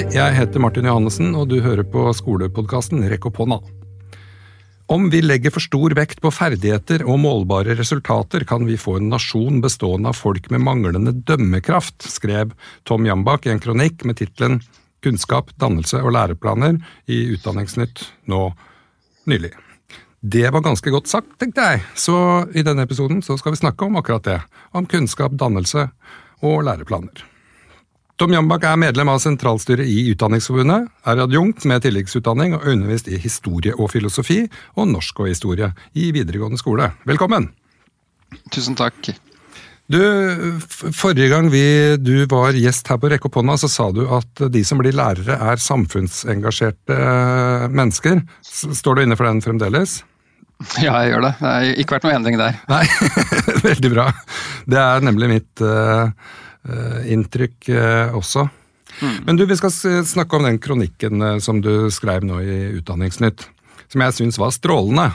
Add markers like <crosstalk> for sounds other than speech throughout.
Hei, jeg heter Martin Johannessen, og du hører på skolepodkasten Rekk opp hånda. Om vi legger for stor vekt på ferdigheter og målbare resultater, kan vi få en nasjon bestående av folk med manglende dømmekraft, skrev Tom Jambak i en kronikk med tittelen Kunnskap, dannelse og læreplaner i Utdanningsnytt nå nylig. Det var ganske godt sagt, tenkte jeg, så i denne episoden så skal vi snakke om akkurat det. Om kunnskap, dannelse og læreplaner. Tom Jambak er medlem av sentralstyret i Utdanningsforbundet, er adjunkt med tilleggsutdanning og undervist i historie og filosofi og norsk og historie i videregående skole. Velkommen! Tusen takk. Du, Forrige gang vi, du var gjest her på Rekke opp hånda, så sa du at de som blir lærere er samfunnsengasjerte mennesker. Står du inne for den fremdeles? Ja, jeg gjør det. Det har ikke vært noe endring der. Nei, <laughs> veldig bra. Det er nemlig mitt uh, inntrykk uh, også. Mm. Men du, vi skal snakke om den kronikken uh, som du skrev nå i Utdanningsnytt, som jeg syns var strålende.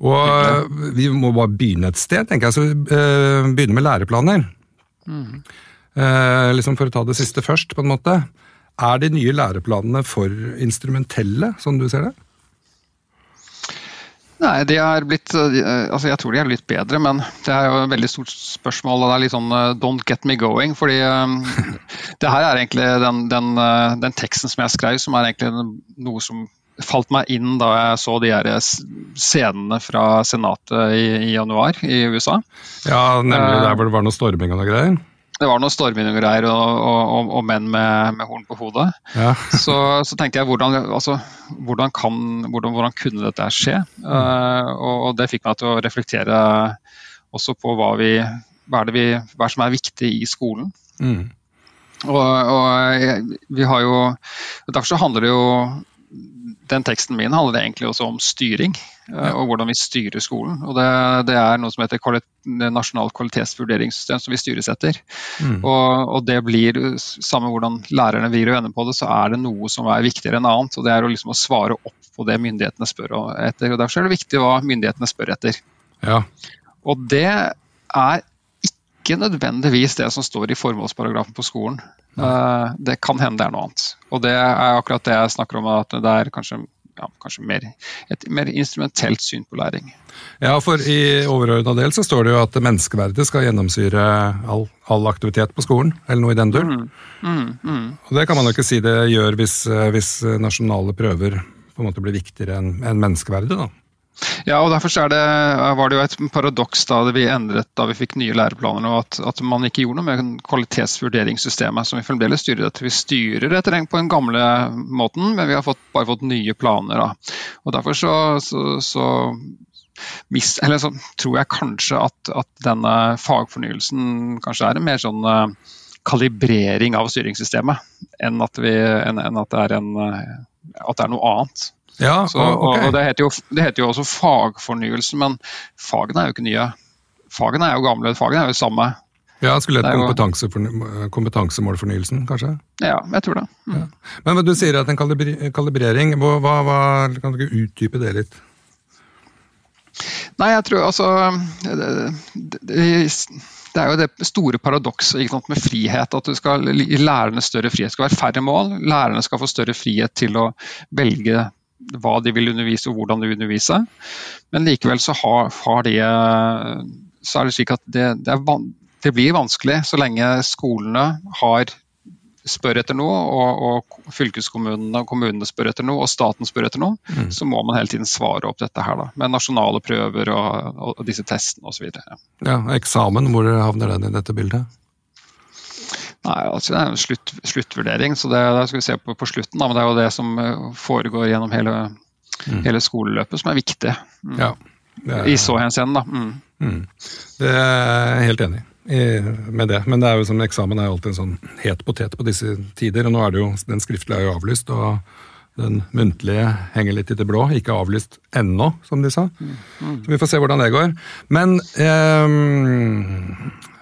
Og vi må bare begynne et sted, tenker jeg. Så begynne med læreplaner. Mm. liksom For å ta det siste først, på en måte. Er de nye læreplanene for instrumentelle, sånn du ser det? Nei, de er blitt, eh, altså Jeg tror de er litt bedre, men det er jo et veldig stort spørsmål. og Det er litt sånn eh, don't get me going. fordi um, det her er egentlig den, den, den, teksten som jeg skrev, som er egentlig noe som falt meg inn da jeg så de her scenene fra senatet i, i januar i USA. Ja, nemlig der hvor det var noe storming og noe greier? Det var noen storming og greier, og, og, og, menn med, med, horn på hodet. Ja. <laughs> så, så, tenkte jeg hvordan, altså, hvordan, kan, hvordan, hvordan kunne dette skje? Mm. Uh, og, og, det fikk meg til å reflektere også på hva, vi, hva, er, vi, hva er som er viktig i skolen. Mm. Og, vi har jo Derfor så handler det jo den teksten min handler egentlig også om styring. ja. og hvordan vi styrer skolen. Og det, det er noe som heter kvalit nasjonalt kvalitetsvurderingssystem som vi styres etter. Mm. Og, og, det blir, samme hvordan lærerne vrir og vender på det, så er det noe som er viktigere enn annet. Og det er å, liksom, å svare opp på det myndighetene spør etter. og Derfor er det viktig hva myndighetene spør etter. Ja. Og det er ikke nødvendigvis det som står i formålsparagrafen på skolen. Uh, det kan hende det er noe annet. Og det er akkurat det jeg snakker om, at det er kanskje ja, kanskje mer, et mer instrumentelt syn på læring. Ja, for I overordna del så står det jo at menneskeverdet skal gjennomsyre all, all aktivitet på skolen, eller noe i den duren. Mm, mm, mm. Og Det kan man jo ikke si det gjør hvis, hvis nasjonale prøver på en måte blir viktigere enn en menneskeverdet. da. Ja, og Derfor det, var det jo et paradoks da vi endret da vi fikk nye læreplaner, og at, at, man ikke gjorde noe med kvalitetsvurderingssystemet som vi fremdeles styrer etter. Vi styrer etter den på den gamle måten, men vi har fått, bare fått nye planer. Da. Og Derfor så, så, så, mis, så tror jeg kanskje at, at, denne fagfornyelsen kanskje er en mer sånn uh, kalibrering av styringssystemet enn at, vi, enn, enn at, det, er en, uh, at det er noe annet. Ja, så, okay. og det heter, jo, det heter, jo, også fagfornyelse, men fagene er jo ikke nye. Fagene er jo gamle, fagene er jo samme. Ja, Skulle hett kompetanse kompetansemålfornyelsen, kanskje? Ja, jeg tror det. Mm. Ja. Men du sier at en kalibrering, hva, hva, kan du ikke utdype det litt? Nei, jeg tror altså det, det, det er jo det store paradokset med frihet. At du skal gi lærerne større frihet. Det skal være færre mål. Lærerne skal få større frihet til å velge hva de vil undervise og hvordan de vil undervise. Men likevel så, har, har de, så er det slik at det, det, er, det, blir vanskelig så lenge skolene har spør etter noe, og, og fylkeskommunene og kommunene spør etter noe, og staten spør etter noe, mm. så må man hele tiden svare opp dette her da, med nasjonale prøver og, og disse testene osv. Ja. ja, eksamen, hvor havner den i dette bildet? Nei, altså Det er en slutt, sluttvurdering, så det, det, skal vi se på på slutten. Da, men det er jo det som eh, foregår gjennom hele, mm. hele skoleløpet som er viktig. Mm. Ja, er, I så henseende, da. Mm. mm. Det er jeg helt enig med det. Men det er jo som eksamen er alltid en sånn het potet på disse tider. Og nå er det jo, den skriftlige er jo avlyst, og den muntlige henger litt i det blå. Ikke avlyst ennå, som de sa. Mm. mm. Så vi får se hvordan det går. Men Eh,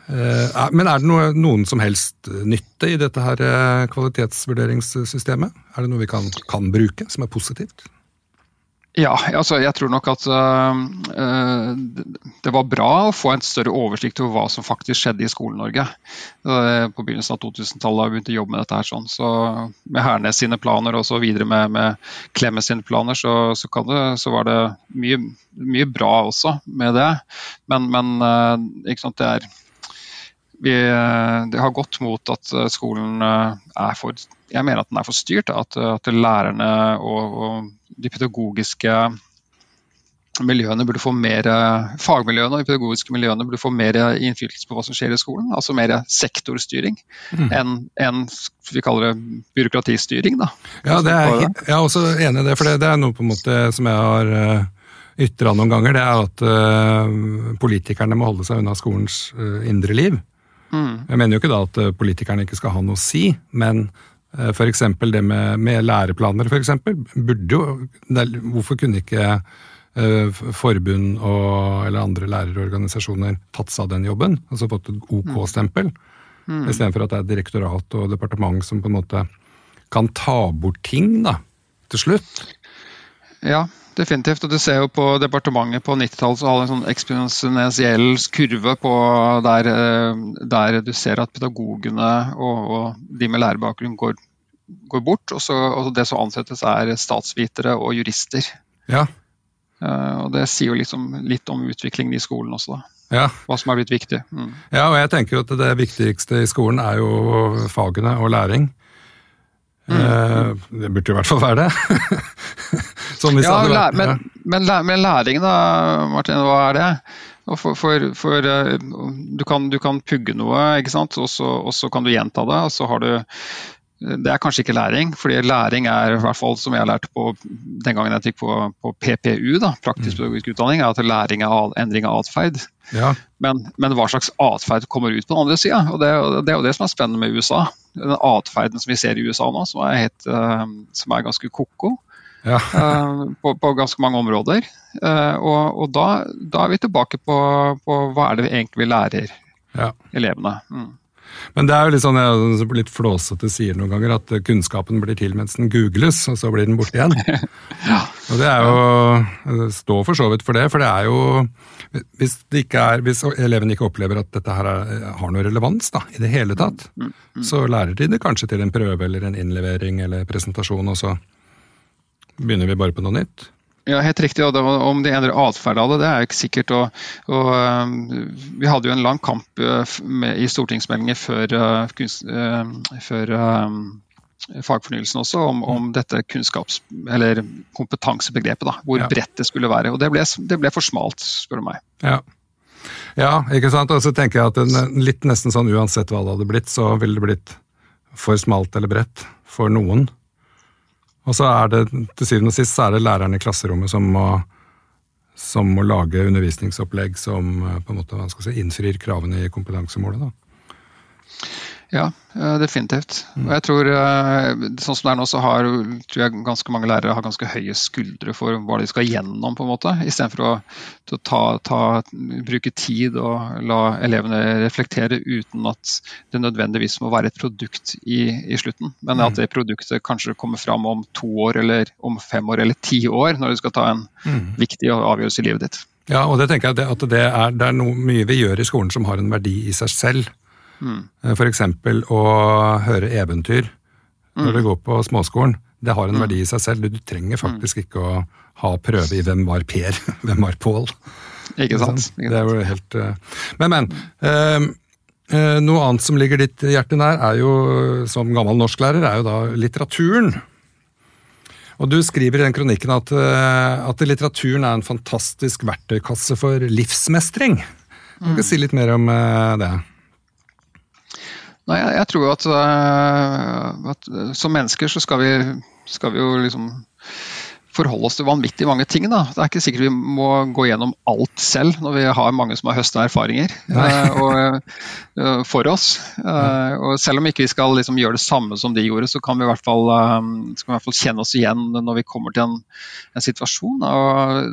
men er det noe, noen som helst nytte i dette her eh, kvalitetsvurderingssystemet? Er det noe vi kan, kan bruke, som er positivt? Ja, altså jeg tror nok at øh, det var bra å få en større oversikt over hva som faktisk skjedde i Skole-Norge. På begynnelsen av 2000-tallet da vi begynte å jobbe med dette. her sånn. Så Med Hernes sine planer og så videre med, med Klemmes sine planer, så, så, det, så var det mye, mye, bra også med det. Men, men øh, det er vi, det har gått mot at skolen er for Jeg mener at den er for styrt. At, at lærerne og, og de pedagogiske miljøene burde få mer, fagmiljøene og de pedagogiske miljøene burde få mer innflytelse på hva som skjer i skolen. Altså mer sektorstyring mm. enn en, vi kaller det byråkratistyring. Da. Ja, er, jeg er også enig i det, for det, det, er noe på en måte som jeg har eh, ytra noen ganger. Det er at uh, politikerne må holde seg unna skolens uh, indre liv. Mm. Jeg mener jo ikke da at politikerne ikke skal ha noe å si, men Eh, F.eks. det med, med læreplaner, f.eks. Burde jo Hvorfor kunne ikke eh, forbund og, eller andre lærerorganisasjoner tatt seg av den jobben? Altså fått et OK-stempel? OK mm. Istedenfor at det er direktorat og departement som på en måte kan ta bort ting, da, til slutt. Ja, definitivt. Og du ser jo på departementet på 90-tallet så hadde en sånn eksponentiell kurve på der, eh, der, du ser at pedagogene og, og de med lærerbakgrunn går, går bort. Og, så, og, det som ansettes er statsvitere og jurister. Ja. Uh, og Det sier jo liksom litt om utviklingen i skolen også, da. Ja. Hva som er blitt viktig. Mm. Ja, og jeg tenker at det viktigste i skolen er jo fagene og læring. Mm. Uh, det burde i hvert fall være det. <laughs> Som ja, læ men, men, men, læring da, Martin, hva er det? For, for, for uh, du, kan, du, kan, pugge noe, ikke sant? Og, så, og så kan du gjenta det. og så har du det er kanskje ikke læring, fordi læring er i hvert fall som jeg har lært på den gangen jeg gikk på, på PPU, da, praktisk mm. pedagogisk utdanning, er at læring er endring av atferd. Ja. Men, men, hva slags atferd kommer ut på den andre sida? Det, det, er jo det som er spennende med USA. Den atferden som vi ser i USA nå, som er, helt, uh, som er ganske ko-ko ja. uh, på, på, ganske mange områder. Uh, og, og da, da, er vi tilbake på, på, hva er det vi egentlig lærer ja. elevene. Mm. Men det er jo litt sånn, jeg litt flåsete sier noen ganger at kunnskapen blir til mens den googles, og så blir den borte igjen. <laughs> ja. Og det er jo Stå for så vidt for det, for det er jo Hvis, det er, hvis eleven ikke opplever at dette her er, har noe relevans da, i det hele tatt, mm, mm, mm. så lærer de det kanskje til en prøve eller en innlevering eller presentasjon, og så begynner vi bare på noe nytt. Ja, helt riktig. og Om de endrer atferd av det, det er ikke sikkert. Og, og, um, vi hadde jo en lang kamp uh, med, i stortingsmeldinger før, uh, kunst, uh, før um, fagfornyelsen også, om, om, dette kunnskaps- eller kompetansebegrepet. Da, hvor ja. bredt det skulle være. Og det ble, det ble for smalt, spør du meg. Ja. ja. ikke sant. Og så tenker jeg at en, litt nesten sånn uansett hva det hadde blitt, så ville det blitt for smalt eller bredt for noen. Og så er det til syvende og sist så er det læreren i klasserommet som må, som må lage undervisningsopplegg som eh, på en måte, si, innfrir kravene i kompetansemålet. Da. Ja, eh, definitivt. Og jeg tror, eh, sånn som det er nå, så har tror jeg ganske mange lærere har ganske høye skuldre for hva de skal gjennom, på en måte. Istedenfor å, å ta, ta, bruke tid og la elevene reflektere uten at det nødvendigvis må være et produkt i, i slutten. Men at mm. det produktet kanskje kommer fram om to år, eller om fem år, eller ti år, når du skal ta en mm. viktig avgjørelse i livet ditt. Ja, og det tenker jeg at det er, det er noe mye vi gjør i skolen som har en verdi i seg selv. Mm. F.eks. å høre eventyr når du mm. går på småskolen. Det har en mm. verdi i seg selv. Du trenger faktisk ikke å ha prøve i 'Hvem var Per?' <laughs> 'Hvem var Pål?' Ikke sant. Det er jo helt eh, Men, men. Uh, noe annet som ligger ditt hjerte nær, er jo, som gammel norsklærer, er jo da litteraturen. Og Du skriver i den kronikken at, at litteraturen er en fantastisk verktøykasse for livsmestring. Kan du mm. si litt mer om det? Nei, jeg, jeg tror at, uh, at, eh, som mennesker så skal vi, skal vi, jo liksom forholde oss til vanvittig mange ting. Da. Det er ikke sikkert vi må gå gjennom alt selv når vi har mange som har høsta erfaringer uh, og, uh, for oss. og selv om ikke vi skal liksom gjøre det samme som de gjorde, så kan vi i hvert fall, vi i hvert fall kjenne oss igjen når vi kommer til en, en situasjon.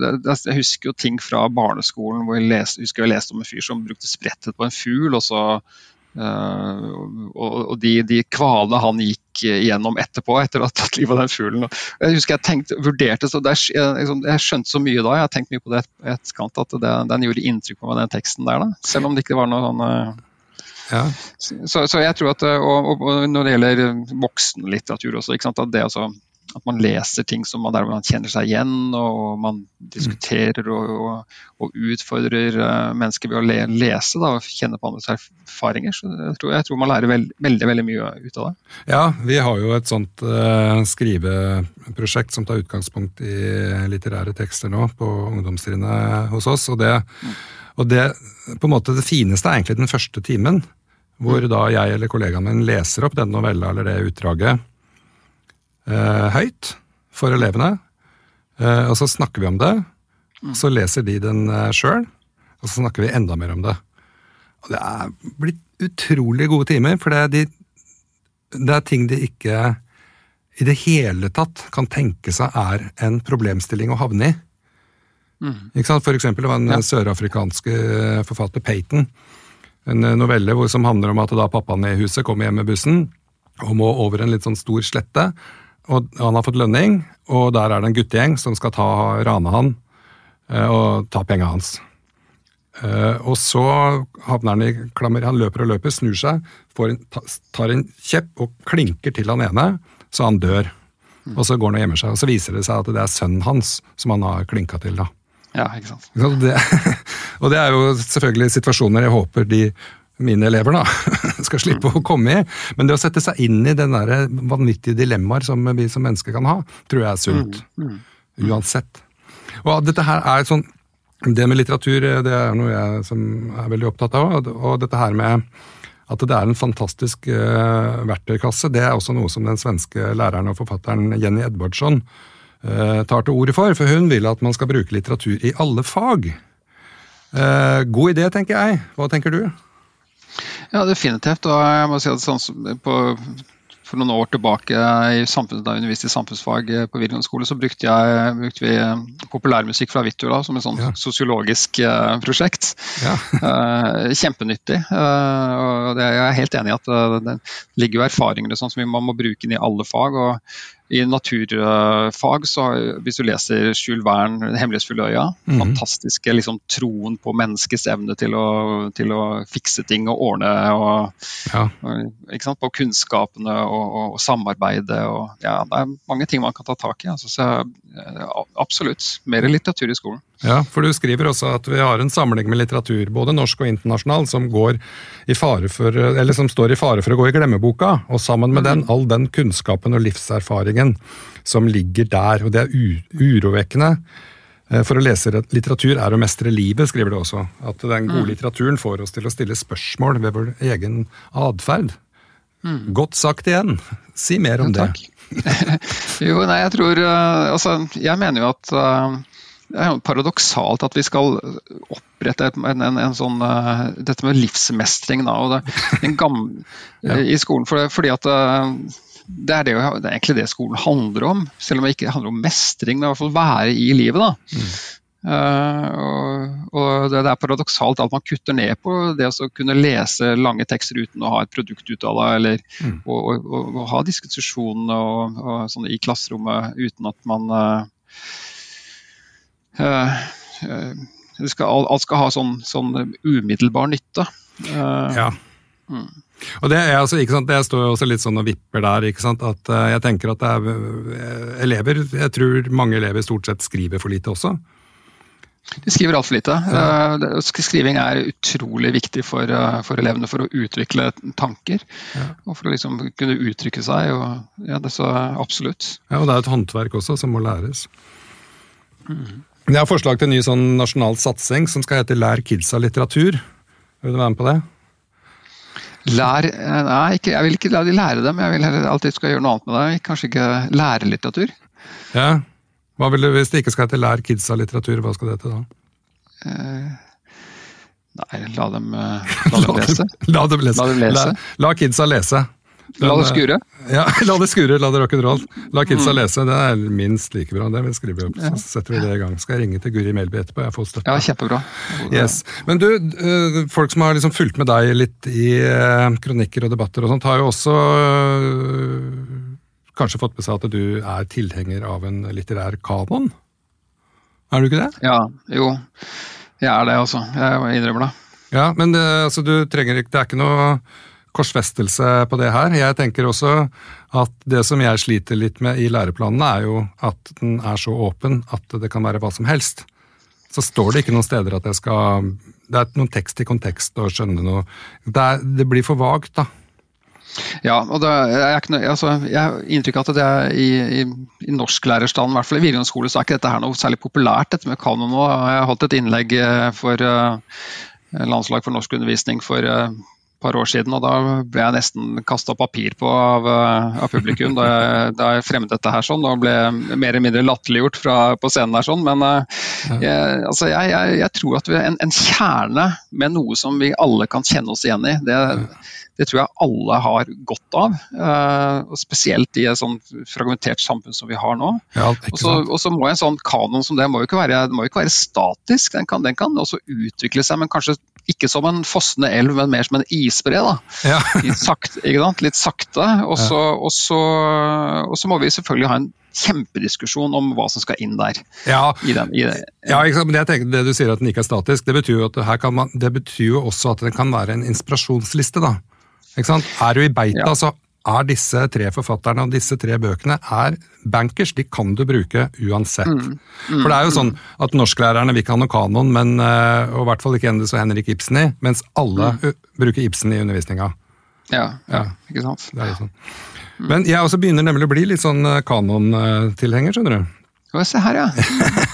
Det, jeg husker jo ting fra barneskolen hvor jeg leste, husker jeg leste om en fyr som brukte sprettet på en fugl. og så Uh, og, og de, de kvalene han gikk gjennom igjennom etterpå, etter å ha tatt livet av den fuglen. Jeg husker jeg tenkte, vurderte, så der, jeg, liksom, jeg, skjønte så mye da, jeg har tenkt mye på det etterkant, at det, den gjorde inntrykk på meg, den teksten der. da, Selv om det ikke var noe sånn ja. Så, så, jeg tror at, og, og, Når det gjelder voksenlitteratur også, ikke sant, at det altså at man leser ting som man, der man kjenner seg igjen, og man diskuterer og, og, og utfordrer uh, mennesker ved å le, lese da, og kjenne på andres erfaringer. Så jeg tror, jeg tror man lærer veld, veldig veldig mye ut av det. Ja, vi har jo et sånt uh, skriveprosjekt som tar utgangspunkt i litterære tekster nå på ungdomstrinnet hos oss. og det, mm. og det, på en måte det fineste er egentlig den første timen, hvor mm. da jeg eller kollegaen min leser opp den novella eller det utdraget eh, høyt for elevene. Eh, og så snakker vi om det. Så leser de den eh, sjøl, og så snakker vi enda mer om det. Og det er blitt utrolig gode timer, for det er, de, det er ting de ikke i det hele tatt kan tenke seg er en problemstilling å havne i. Mm. Ikke sant? For eksempel, det var en ja. sørafrikansk eh, forfatter, Peyton. En eh, novelle hvor, som handler om at da pappaen i huset kommer hjem med bussen og må over en litt sånn stor slette og han har fått lønning, og der er det en guttegjeng som skal ta, rane han eh, og ta penga hans. Eh, og så havner han i klammer. Han løper og løper, snur seg, en, tar en kjepp og klinker til han ene, så han dør. Og så går han og gjemmer seg, og så viser det seg at det er sønnen hans som han har klinka til. da. Ja, ikke sant. Det, <laughs> og det er jo selvfølgelig situasjoner jeg håper de mine elever da, <laughs> skal slippe å komme i. Men det å sette seg inn i den der vanvittige dilemmaer som vi som mennesker kan ha, tror jeg er sunt. Mm, mm. Uansett. Og dette her er sånn Det med litteratur det er noe jeg som er veldig opptatt av. Og dette her med at det er en fantastisk uh, verktøykasse, det er også noe som den svenske læreren og forfatteren Jenny Edvardsson uh, tar til orde for. For hun vil at man skal bruke litteratur i alle fag. Uh, god idé, tenker jeg. Hva tenker du? Ja, definitivt. Og jeg må si at sånn på, for noen år tilbake i samfunns, da jeg underviste i samfunnsfag eh, på videregående skole, så brukte, jeg, brukte vi eh, populærmusikk fra Vittula som et sånn ja. sosiologisk uh, prosjekt. Ja. uh, kjempenyttig. Uh, og det, jeg er helt enig i at det ligger jo erfaringer sånn som man må bruke inn i alle fag. og i naturfag, så hvis du leser Jules Verne, 'Den hemmelighetsfulle øya', mm. fantastiske liksom, troen på menneskets evne til å, til å fikse ting og ordne. Og, ja. og på kunnskapene og, og, og samarbeidet. Og, ja, det er mange ting man kan ta tak i. Altså, så, absolutt. Mer litteratur i skolen. Ja, for du skriver også at vi har en samling med litteratur, både norsk og internasjonal, som, for, som står i fare for å gå i glemmeboka. Og sammen med den, all den kunnskapen og livserfaringen som ligger der. Og det er urovekkende. Eh, for å lese litteratur er å mestre livet, skriver du også. At den gode mm. litteraturen får oss til å stille spørsmål ved vår egen atferd. Mm. Godt sagt igjen. Si mer om ja, det. <laughs> jo, nei, jeg tror uh, Altså, jeg mener jo at uh, det er jo paradoksalt at vi skal opprette en, en, en sånn, uh, dette med livsmestring da, og det, gamle, <laughs> ja. i skolen. For, fordi at uh, det, er det, det, er egentlig det skolen handler om. Selv om det ikke handler om mestring, men i hvert fall være i livet. da. Mm. Uh, og, og det, det, er paradoksalt at man kutter ned på det å kunne lese lange tekster uten å ha et produkt ut av det, eller mm. å ha diskusjoner sånn i klasserommet uten at man uh, eh, skal, alt skal ha sånn, sånn umiddelbar nytte. Ja. Mm. Og det, er altså, ikke sant, det står jo også litt sånn og vipper der. ikke sant, at Jeg tenker at det er elever Jeg tror mange elever stort sett skriver for lite også. De skriver altfor lite. Ja. Skriving er utrolig viktig for, for, elevene for å utvikle tanker. Ja. Og for å liksom kunne uttrykke seg. Og, ja, det er så absolutt. Ja, Og det er et håndverk også som må læres. Mm. Jeg har forslag til en ny sånn nasjonal satsing som skal hete Lær kidsa litteratur. Vil du være med på det? Lær eh, Nei, ikke, jeg vil ikke la de lære det, men jeg vil heller alltid skal gjøre noe annet med det. Kanskje ikke lære litteratur. Ja. Hva vil du, Hvis det ikke skal hete Lær kidsa litteratur, hva skal det hete da? Eh, nei, la dem, eh, <laughs> la dem lese. la dem lese. La, dem lese. La, la kidsa lese. La det skure? Ja, <laughs> la det skure, la det rock'n'roll. La kidsa mm. lese, det er minst like bra. Det vil skrive opp, så setter vi det i gang. Skal jeg ringe til Guri Melby etterpå, jeg får støtte. Ja, kjempebra. Yes. Men du, eh, folk som har liksom fulgt med deg litt i eh, kronikker og debatter og sånt, har jo også kanskje fått med seg at du er tilhenger av en litterær kanon? Er du ikke det? Ja, jo. Jeg er det, altså. Jeg innrømmer det. Ja, Men det, altså, du trenger ikke Det er ikke noe korsfestelse på det her. Jeg tenker også at det som jeg sliter litt med i læreplanene, er jo at den er så åpen at det kan være hva som helst. Så står det ikke noen steder at jeg skal Det er noen tekst i kontekst og skjønne noe Det, er, det blir for vagt, da. Ja, og det er ikke noe, altså, Jeg har inntrykk av at det er i, i, i norsklærerstanden, i hvert fall i videregående skole, så er ikke dette her noe særlig populært, dette med kanon nå. Jeg har holdt et innlegg eh, for uh, Landslag for norskundervisning for uh, par år siden, og da ble jeg nesten kasta papir på av, eh, av publikum da jeg, da jeg, fremmet dette her sånn, og ble mer eller mindre latterliggjort på scenen her sånn. Men uh, jeg, altså jeg, jeg, jeg, tror at en, en, kjerne med noe som vi alle kan kjenne oss igjen i, det, det tror jeg alle har godt av. Uh, og Spesielt i et sånn fragmentert samfunn som vi har nå. Ja, og så må en sånn kanon som det må jo ikke være, må jo ikke være statisk, den kan, den kan også utvikle seg, men kanskje ikke som en fossende elv, men mer som en isbre. da. Ja. <laughs> Litt, sakte, Litt sakte. Og så, og, så, og så må vi selvfølgelig ha en kjempediskusjon om hva som skal inn der. Ja, i den, i det. ja men jeg tenker, det du sier at den ikke er statisk, det betyr jo, at man, det betyr jo også at den kan være en inspirasjonsliste. da. Er du i beita, ja. så er disse tre forfatterne og disse tre bøkene er bankers. De kan du bruke uansett. Mm. Mm. For det er jo sånn at norsklærerne vil ikke ha noe kanon, men, eh, og i hvert fall ikke Endres og Henrik Ibsen i, mens alle mm. bruker Ibsen i undervisninga. Ja, ja, ikke sant. Sånn. Men jeg også begynner nemlig å bli litt sånn eh, kanontilhenger, skjønner du. Se her, ja. <laughs>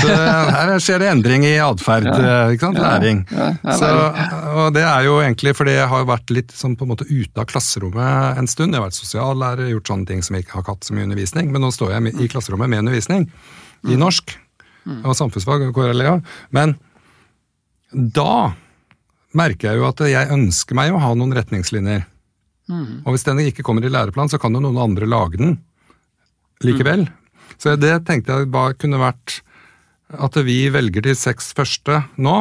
så her skjer det endring i atferd. Eh, Læring. Så, og det er jo egentlig fordi jeg har vært litt sånn på en måte ute av klasserommet en stund. Jeg har vært sosiallærer, gjort sånne ting som jeg ikke har hatt så mye undervisning. Men nå står jeg i klasserommet med undervisning. I mm. norsk mm. og samfunnsfag og. Men da merker jeg jo at jeg ønsker meg å ha noen retningslinjer. Mm. Og hvis den ikke kommer i læreplan, så kan jo noen andre lage den likevel. Så det tenkte jeg bare kunne vært at vi velger de seks første nå.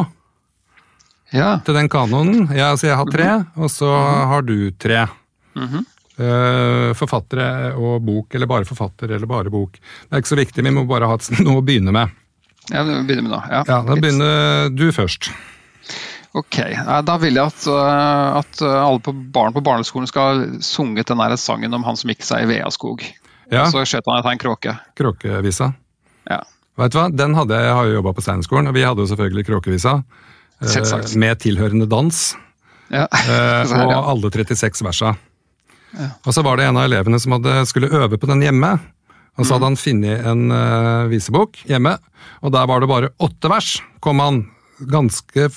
Ja. Til den kanonen. Ja, altså jeg har tre, mm -hmm. og så -hmm. har du tre. Mm -hmm. uh, forfattere og bok, eller bare forfatter eller bare bok. Det er ikke så viktig, vi må bare ha noe å begynne med. Ja, vi begynner med nå. Ja, ja Da begynner du først. Ok, Da vil jeg at, eh, at alle på barn på barneskolen skal ha sunget den sangen om han som gikk seg i Veaskog. Ja. Og så skjøt han etter en kråke. Kråkevisa. Ja. Vet du hva, Den hadde jeg, jeg har jo jobba på Steinerskolen, og vi hadde jo selvfølgelig Kråkevisa. Eh, med tilhørende dans. Ja. eh, <laughs> og alle 36 versa. Ja. Og så var det en av elevene som hadde, skulle øve på den hjemme. Og så hadde mm. han funnet en uh, visebok hjemme, og der var det bare åtte vers. kom han ganske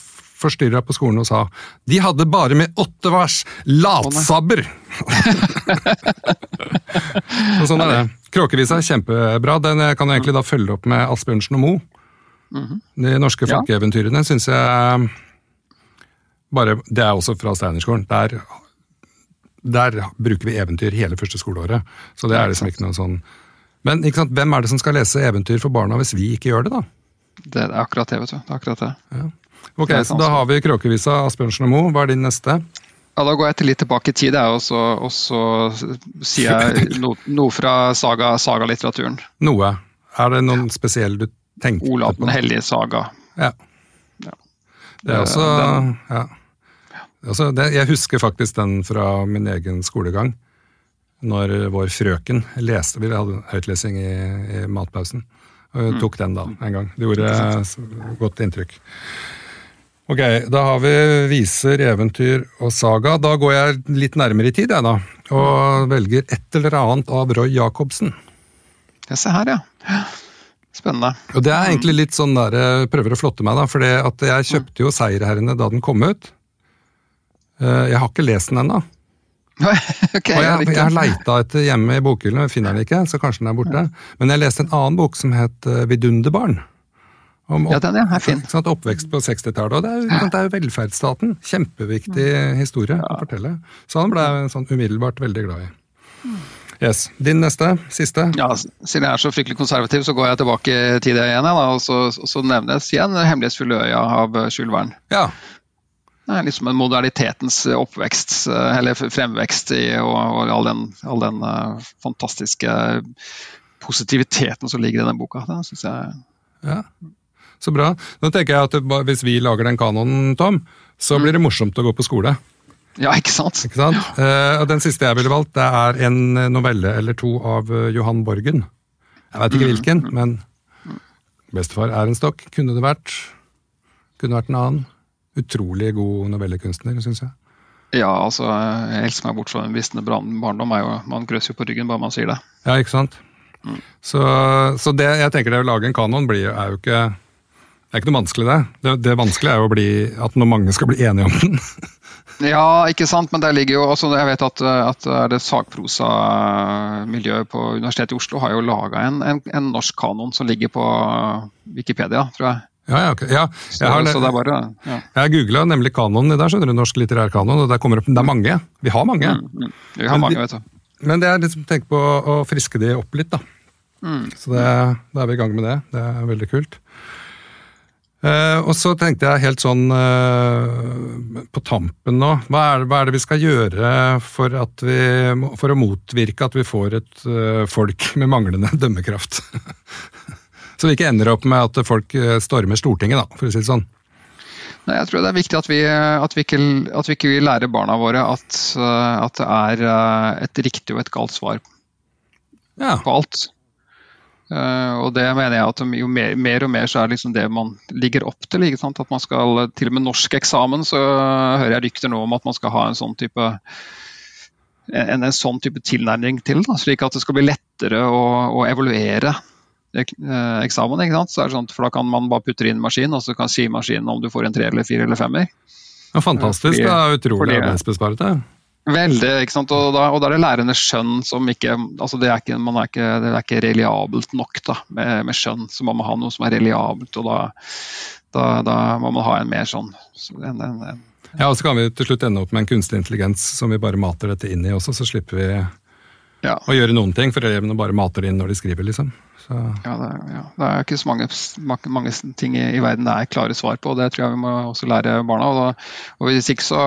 forstyrra på skolen og sa de hadde bare med åtte vers! Latsabber! <laughs> og sånn er det. Kråkevisa er kjempebra. Den kan jeg egentlig da følge opp med Asbjørnsen og Moe. -hmm. De norske folkeeventyrene ja. syns jeg bare, Det er også fra Steinerskolen. Der, der bruker vi eventyr hele første skoleåret. Så det er liksom ikke noe sånn Men ikke sant, hvem er det som skal lese eventyr for barna hvis vi ikke gjør det, da? Det er akkurat det, vet du. Det er akkurat det. Ja. Ok, så Da har vi Kråkevisa, Asbjørnsen og Moe. Hva er din neste? Ja, Da går jeg til litt tilbake i tid, og så, og så sier jeg <laughs> noe, noe fra saga, sagalitteraturen. Noe. Er det noen spesiell du tenkte på? Olav den hellige saga. Ja. ja. Det er også den, ja. Altså, det, jeg husker faktisk den fra min egen skolegang. Når vår frøken leste Vi hadde høytlesing i, i matpausen. Og hun mm. tok den da, en gang. Det gjorde godt inntrykk. Ok, da har vi viser, eventyr og saga. Da går jeg litt nærmere i tid, jeg da. Og velger et eller annet av Roy Jacobsen. Ja, se her, ja. Spennende. Og Det er egentlig litt sånn der jeg prøver å flotte meg, da. For jeg kjøpte jo Seierherrene da den kom ut. Eh, jeg har ikke lest den ennå. <laughs> okay, og jeg, jeg har leita etter hjemme i bokhyllen, finner den ikke, så kanskje den er borte. Men jeg leste en annen bok som het eh, Vidunderbarn. Om Ja, den er fin. Sånn? Oppvekst på 60-tallet. Og det er, jo- det er jo velferdsstaten. Kjempeviktig historie å fortelle. Så han ble jeg sånn umiddelbart veldig glad i. Yes. Din neste? Siste? Ja, Siden jeg er så fryktelig konservativ, så går jeg tilbake i tid igjen. Da, og så, så nevnes igjen 'Hemmelighetsfulle øya' av Jules Verne. Ja. Det er liksom en modernitetens oppvekst, eh, eller fremvekst, i, og, og all den, all den uh, fantastiske positiviteten som ligger i den boka. Det synes jeg ja. Så bra. Nå tenker jeg at hvis vi lager den kanonen, Tom, så blir det morsomt å gå på skole. Ja, ikke sant? Ikke sant? Ja. og Den siste jeg ville valgt, det er en novelle eller to av eh, Johan Borgen. Jeg vet ikke hvilken, men Bestefar er en stokk. Kunne det vært. Kunne vært en annen. Utrolig god novellekunstner, syns jeg. Ja, altså, jeg elsker meg bort fra en visne barndom. Er jo, man grøsser jo på ryggen bare man sier det. Ja, ikke sant? Så, så det jeg tenker det å lage en kanon blir, er jo ikke det er ikke noe vanskelig, det. det. Det vanskelige er jo bli, at når mange skal bli enige om den. <laughs> Ja, ikke sant, men der ligger jo også Jeg vet at, at det sagprosamiljøet på Universitetet i Oslo har jo laga en, en, en norsk kanon som ligger på Wikipedia, tror jeg. Ja, ja, ok. ja, jeg har, så er bare ja. jeg googla nemlig kanonen dag, skjønner du, norsk litterær kanon, og der kommer det opp, det er mange. Vi har mange. Mm, mm. Vi har Men mange, vet du. Men det er liksom tenk på å friske de opp litt, da. Mm. Så det, da er vi i gang med det. Det er veldig kult. Eh, og så tenkte jeg helt sånn uh, på tampen nå, hva er, det, hva er det vi skal gjøre for, at vi, for å motvirke at vi får et uh, folk med manglende <laughs> dømmekraft? <laughs> så vi ikke ender opp med at folk stormer Stortinget, da, for å si det sånn. Nei, jeg tror det er viktig at vi, at vi, ikke, at vi ikke lærer barna våre at, at det er et riktig og et galt svar Ja, på alt. Eh, og det mener jeg at jo mer, mer og mer så er det liksom det man ligger opp til. At man skal, Til og med norsk eksamen så hører jeg rykter nå om at man skal ha en sånn type en, en sånn type tilnærming til, da, slik at det skal bli lettere å, å evaluere eh, eksamen. Sånn, for Da kan man bare putte inn maskin, og så kan si maskinen om du får en tre eller fire eller femmer. ja fantastisk. Fordi- det er utrolig arbeidsbesparende. Veldig, ikke sant? Og da, og da er det lærernes skjønn som ikke altså det, er ikke, man er ikke, det er ikke reliabelt nok da, med, med skjønn. Så må man ha noe som er reliabelt, og da, da, da må man ha en mer sånn en, en, en, Ja, og så kan vi til slutt ende opp med en kunstig intelligens som vi bare mater dette inn i også, så slipper vi ja, å gjøre noen ting, for elevene bare mater det inn når de skriver, liksom. Så, ja, det, ja, det er ikke så mange, mange, ting i, i verden det er klare svar på, og det tror jeg vi må også lære barna. Og, da, og hvis ikke så,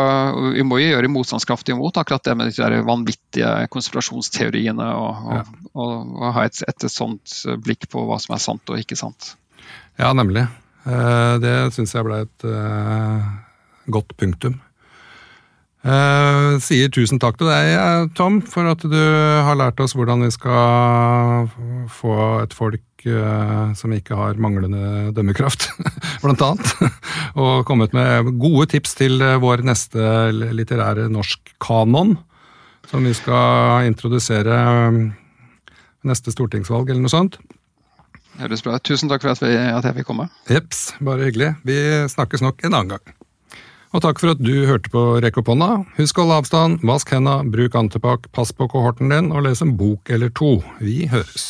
Vi må jo gjøre motstandskraftig imot akkurat det med de der vanvittige konspirasjonsteoriene, og, og, og, og ha et, et, sånt blikk på hva som er sant og ikke sant. ja, nemlig. Eh, det syns jeg ble et eh, godt punktum. Eh, sier tusen takk til deg, eh, Tom, for at du har lært oss hvordan vi skal få et folk uh, som ikke har manglende dømmekraft, <laughs> blant annet. <laughs> Og kommet med gode tips til vår neste litterære norsk kanon, som vi skal introdusere neste stortingsvalg eller noe sånt. Høres bra ut. Tusen takk for at, vi, at jeg fikk komme. Jeps, bare hyggelig. Vi snakkes nok en annen gang. Og takk for at du hørte på Rekk opp hånda. Husk å holde avstand, vask henda, bruk antibac, pass på kohorten din, og les en bok eller to. Vi høres.